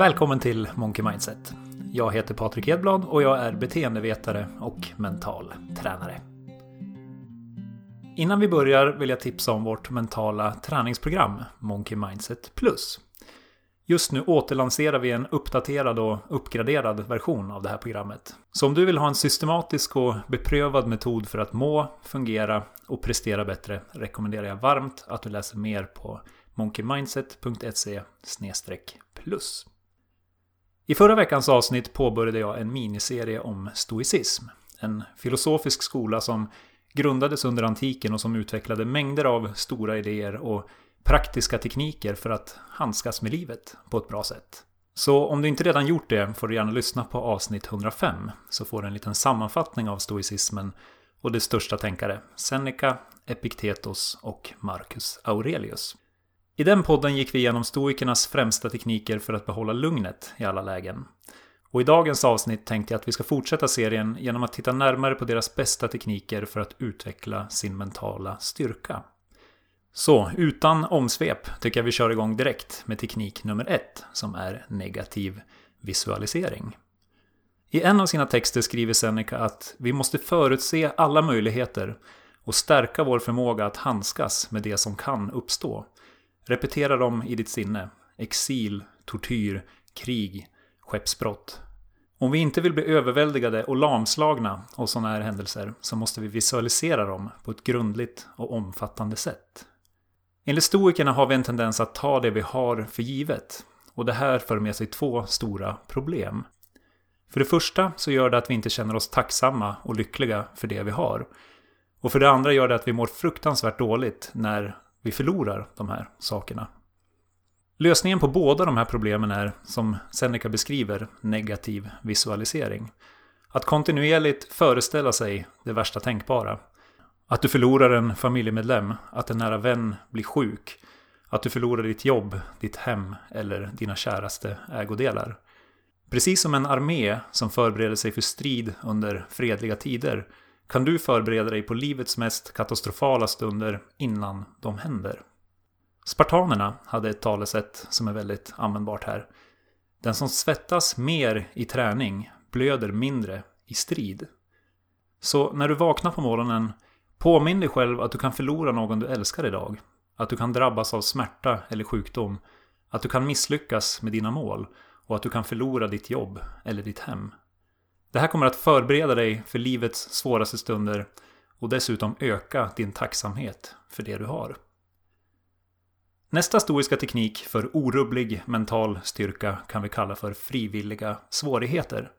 Välkommen till Monkey Mindset. Jag heter Patrik Edblad och jag är beteendevetare och mental tränare. Innan vi börjar vill jag tipsa om vårt mentala träningsprogram Monkey Mindset Plus. Just nu återlanserar vi en uppdaterad och uppgraderad version av det här programmet. Så om du vill ha en systematisk och beprövad metod för att må, fungera och prestera bättre rekommenderar jag varmt att du läser mer på monkeymindset.se plus. I förra veckans avsnitt påbörjade jag en miniserie om stoicism. En filosofisk skola som grundades under antiken och som utvecklade mängder av stora idéer och praktiska tekniker för att handskas med livet på ett bra sätt. Så om du inte redan gjort det får du gärna lyssna på avsnitt 105 så får du en liten sammanfattning av stoicismen och dess största tänkare Seneca, Epiktetos och Marcus Aurelius. I den podden gick vi igenom stoikernas främsta tekniker för att behålla lugnet i alla lägen. Och i dagens avsnitt tänkte jag att vi ska fortsätta serien genom att titta närmare på deras bästa tekniker för att utveckla sin mentala styrka. Så utan omsvep tycker jag vi kör igång direkt med teknik nummer ett som är negativ visualisering. I en av sina texter skriver Seneca att vi måste förutse alla möjligheter och stärka vår förmåga att handskas med det som kan uppstå. Repetera dem i ditt sinne. Exil, tortyr, krig, skeppsbrott. Om vi inte vill bli överväldigade och lamslagna av sådana här händelser så måste vi visualisera dem på ett grundligt och omfattande sätt. Enligt stoikerna har vi en tendens att ta det vi har för givet. Och det här för med sig två stora problem. För det första så gör det att vi inte känner oss tacksamma och lyckliga för det vi har. Och för det andra gör det att vi mår fruktansvärt dåligt när vi förlorar de här sakerna. Lösningen på båda de här problemen är, som Seneca beskriver, negativ visualisering. Att kontinuerligt föreställa sig det värsta tänkbara. Att du förlorar en familjemedlem, att en nära vän blir sjuk, att du förlorar ditt jobb, ditt hem eller dina käraste ägodelar. Precis som en armé som förbereder sig för strid under fredliga tider kan du förbereda dig på livets mest katastrofala stunder innan de händer. Spartanerna hade ett talesätt som är väldigt användbart här. Den som svettas mer i träning blöder mindre i strid. Så när du vaknar på morgonen, påminn dig själv att du kan förlora någon du älskar idag. Att du kan drabbas av smärta eller sjukdom. Att du kan misslyckas med dina mål. Och att du kan förlora ditt jobb eller ditt hem. Det här kommer att förbereda dig för livets svåraste stunder och dessutom öka din tacksamhet för det du har. Nästa stoiska teknik för orubblig mental styrka kan vi kalla för frivilliga svårigheter.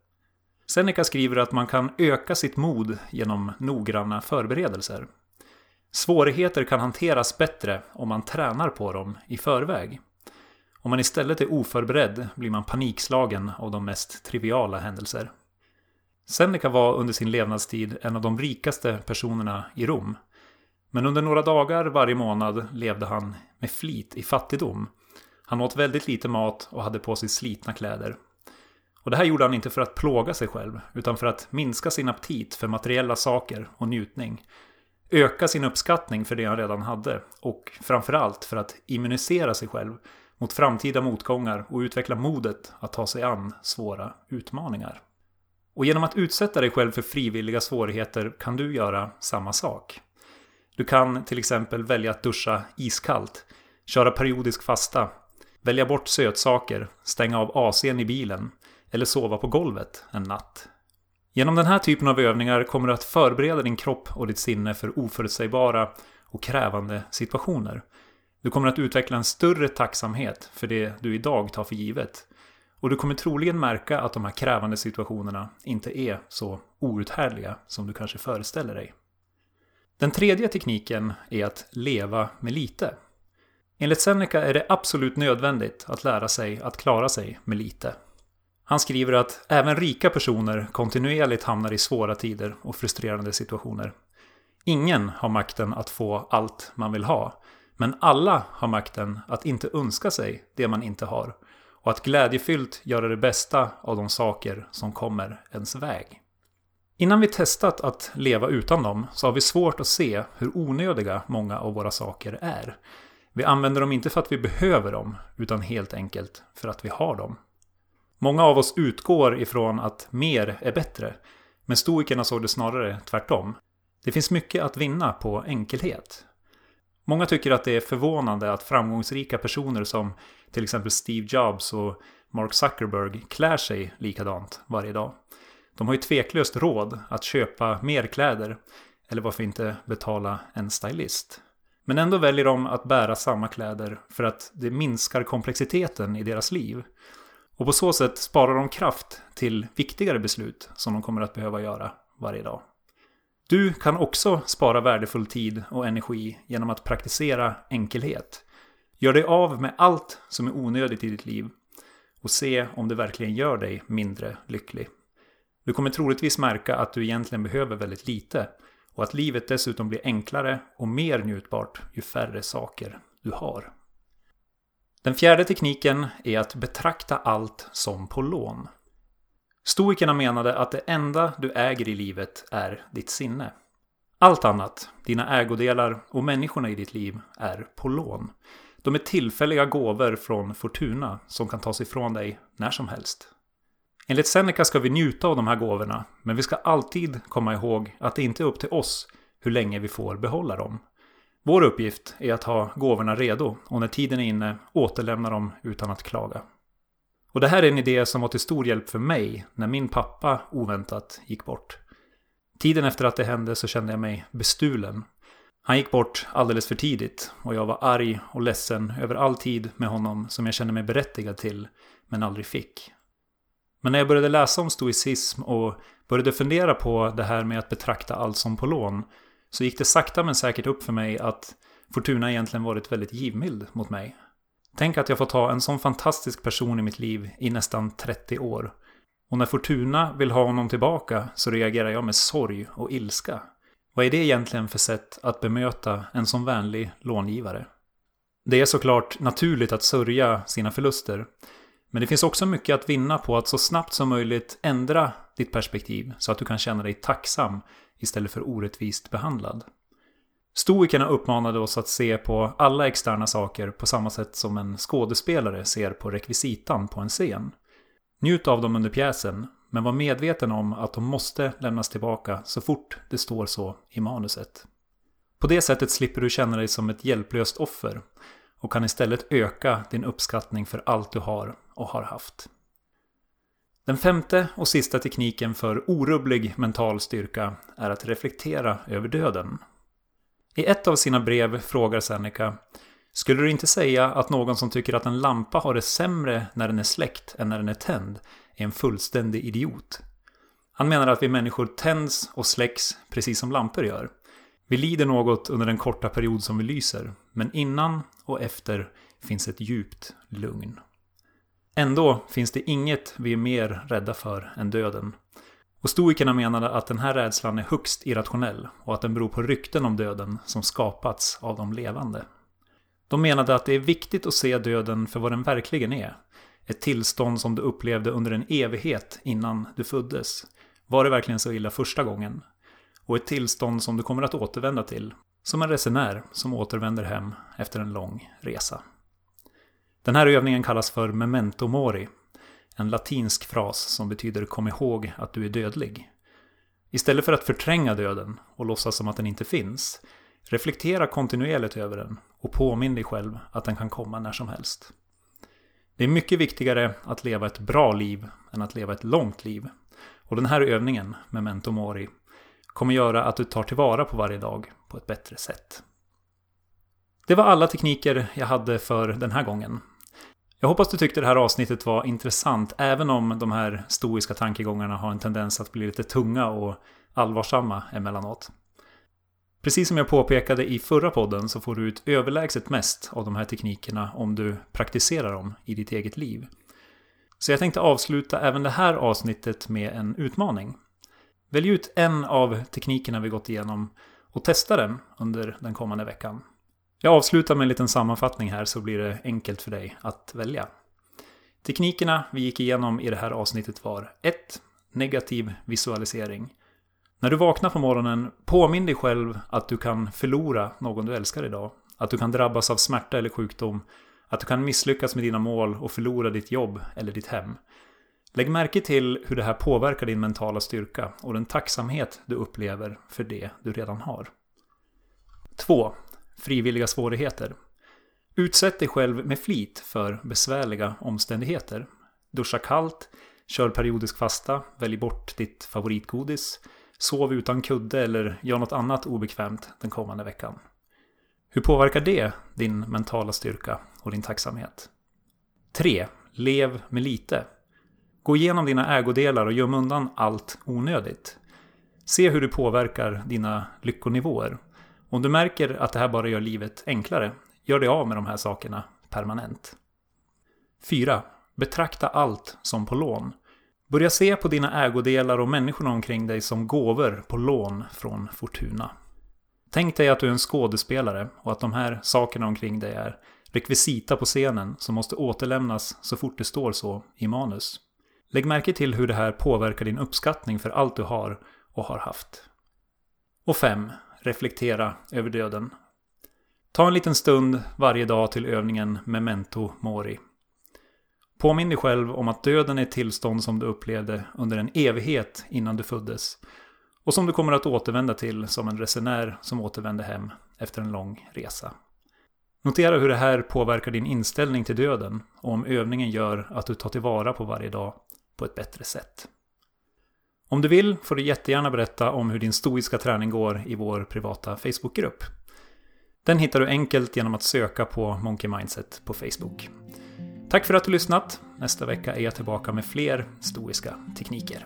Seneca skriver att man kan öka sitt mod genom noggranna förberedelser. Svårigheter kan hanteras bättre om man tränar på dem i förväg. Om man istället är oförberedd blir man panikslagen av de mest triviala händelser. Seneca var under sin levnadstid en av de rikaste personerna i Rom. Men under några dagar varje månad levde han med flit i fattigdom. Han åt väldigt lite mat och hade på sig slitna kläder. Och det här gjorde han inte för att plåga sig själv, utan för att minska sin aptit för materiella saker och njutning. Öka sin uppskattning för det han redan hade och framförallt för att immunisera sig själv mot framtida motgångar och utveckla modet att ta sig an svåra utmaningar. Och genom att utsätta dig själv för frivilliga svårigheter kan du göra samma sak. Du kan till exempel välja att duscha iskallt, köra periodisk fasta, välja bort sötsaker, stänga av AC'n i bilen eller sova på golvet en natt. Genom den här typen av övningar kommer du att förbereda din kropp och ditt sinne för oförutsägbara och krävande situationer. Du kommer att utveckla en större tacksamhet för det du idag tar för givet och du kommer troligen märka att de här krävande situationerna inte är så outhärdliga som du kanske föreställer dig. Den tredje tekniken är att leva med lite. Enligt Seneca är det absolut nödvändigt att lära sig att klara sig med lite. Han skriver att även rika personer kontinuerligt hamnar i svåra tider och frustrerande situationer. Ingen har makten att få allt man vill ha, men alla har makten att inte önska sig det man inte har och att glädjefyllt göra det bästa av de saker som kommer ens väg. Innan vi testat att leva utan dem så har vi svårt att se hur onödiga många av våra saker är. Vi använder dem inte för att vi behöver dem, utan helt enkelt för att vi har dem. Många av oss utgår ifrån att mer är bättre, men stoikerna såg det snarare tvärtom. Det finns mycket att vinna på enkelhet. Många tycker att det är förvånande att framgångsrika personer som till exempel Steve Jobs och Mark Zuckerberg klär sig likadant varje dag. De har ju tveklöst råd att köpa mer kläder, eller varför inte betala en stylist. Men ändå väljer de att bära samma kläder för att det minskar komplexiteten i deras liv. Och på så sätt sparar de kraft till viktigare beslut som de kommer att behöva göra varje dag. Du kan också spara värdefull tid och energi genom att praktisera enkelhet. Gör dig av med allt som är onödigt i ditt liv och se om det verkligen gör dig mindre lycklig. Du kommer troligtvis märka att du egentligen behöver väldigt lite och att livet dessutom blir enklare och mer njutbart ju färre saker du har. Den fjärde tekniken är att betrakta allt som på lån. Stoikerna menade att det enda du äger i livet är ditt sinne. Allt annat, dina ägodelar och människorna i ditt liv, är på lån. De är tillfälliga gåvor från Fortuna som kan tas ifrån dig när som helst. Enligt Seneca ska vi njuta av de här gåvorna, men vi ska alltid komma ihåg att det inte är upp till oss hur länge vi får behålla dem. Vår uppgift är att ha gåvorna redo och när tiden är inne återlämna dem utan att klaga. Och det här är en idé som var till stor hjälp för mig när min pappa oväntat gick bort. Tiden efter att det hände så kände jag mig bestulen. Han gick bort alldeles för tidigt och jag var arg och ledsen över all tid med honom som jag kände mig berättigad till men aldrig fick. Men när jag började läsa om stoicism och började fundera på det här med att betrakta allt som på lån så gick det sakta men säkert upp för mig att Fortuna egentligen varit väldigt givmild mot mig. Tänk att jag fått ha en sån fantastisk person i mitt liv i nästan 30 år. Och när Fortuna vill ha honom tillbaka så reagerar jag med sorg och ilska. Vad är det egentligen för sätt att bemöta en sån vänlig långivare? Det är såklart naturligt att sörja sina förluster. Men det finns också mycket att vinna på att så snabbt som möjligt ändra ditt perspektiv så att du kan känna dig tacksam istället för orättvist behandlad. Stoikerna uppmanade oss att se på alla externa saker på samma sätt som en skådespelare ser på rekvisitan på en scen. Njut av dem under pjäsen, men var medveten om att de måste lämnas tillbaka så fort det står så i manuset. På det sättet slipper du känna dig som ett hjälplöst offer och kan istället öka din uppskattning för allt du har och har haft. Den femte och sista tekniken för orubblig mental styrka är att reflektera över döden. I ett av sina brev frågar Seneca Skulle du inte säga att någon som tycker att en lampa har det sämre när den är släckt än när den är tänd är en fullständig idiot? Han menar att vi människor tänds och släcks precis som lampor gör. Vi lider något under den korta period som vi lyser, men innan och efter finns ett djupt lugn. Ändå finns det inget vi är mer rädda för än döden. Och stoikerna menade att den här rädslan är högst irrationell och att den beror på rykten om döden som skapats av de levande. De menade att det är viktigt att se döden för vad den verkligen är. Ett tillstånd som du upplevde under en evighet innan du föddes. Var det verkligen så illa första gången? Och ett tillstånd som du kommer att återvända till. Som en resenär som återvänder hem efter en lång resa. Den här övningen kallas för memento mori en latinsk fras som betyder kom ihåg att du är dödlig. Istället för att förtränga döden och låtsas som att den inte finns, reflektera kontinuerligt över den och påminn dig själv att den kan komma när som helst. Det är mycket viktigare att leva ett bra liv än att leva ett långt liv. Och den här övningen, Memento Mori, kommer göra att du tar tillvara på varje dag på ett bättre sätt. Det var alla tekniker jag hade för den här gången. Jag hoppas du tyckte det här avsnittet var intressant, även om de här stoiska tankegångarna har en tendens att bli lite tunga och allvarsamma emellanåt. Precis som jag påpekade i förra podden så får du ut överlägset mest av de här teknikerna om du praktiserar dem i ditt eget liv. Så jag tänkte avsluta även det här avsnittet med en utmaning. Välj ut en av teknikerna vi gått igenom och testa den under den kommande veckan. Jag avslutar med en liten sammanfattning här så blir det enkelt för dig att välja. Teknikerna vi gick igenom i det här avsnittet var 1. Negativ visualisering. När du vaknar på morgonen, påminn dig själv att du kan förlora någon du älskar idag. Att du kan drabbas av smärta eller sjukdom. Att du kan misslyckas med dina mål och förlora ditt jobb eller ditt hem. Lägg märke till hur det här påverkar din mentala styrka och den tacksamhet du upplever för det du redan har. 2. Frivilliga svårigheter. Utsätt dig själv med flit för besvärliga omständigheter. Duscha kallt, kör periodisk fasta, välj bort ditt favoritgodis, sov utan kudde eller gör något annat obekvämt den kommande veckan. Hur påverkar det din mentala styrka och din tacksamhet? 3. Lev med lite. Gå igenom dina ägodelar och göm undan allt onödigt. Se hur det påverkar dina lyckonivåer. Om du märker att det här bara gör livet enklare, gör dig av med de här sakerna permanent. 4. Betrakta allt som på lån. Börja se på dina ägodelar och människorna omkring dig som gåvor på lån från Fortuna. Tänk dig att du är en skådespelare och att de här sakerna omkring dig är rekvisita på scenen som måste återlämnas så fort det står så i manus. Lägg märke till hur det här påverkar din uppskattning för allt du har och har haft. Och 5. Reflektera över döden. Ta en liten stund varje dag till övningen Memento Mori. Påminn dig själv om att döden är ett tillstånd som du upplevde under en evighet innan du föddes och som du kommer att återvända till som en resenär som återvänder hem efter en lång resa. Notera hur det här påverkar din inställning till döden och om övningen gör att du tar tillvara på varje dag på ett bättre sätt. Om du vill får du jättegärna berätta om hur din stoiska träning går i vår privata Facebookgrupp. Den hittar du enkelt genom att söka på Monkey Mindset på Facebook. Tack för att du lyssnat. Nästa vecka är jag tillbaka med fler stoiska tekniker.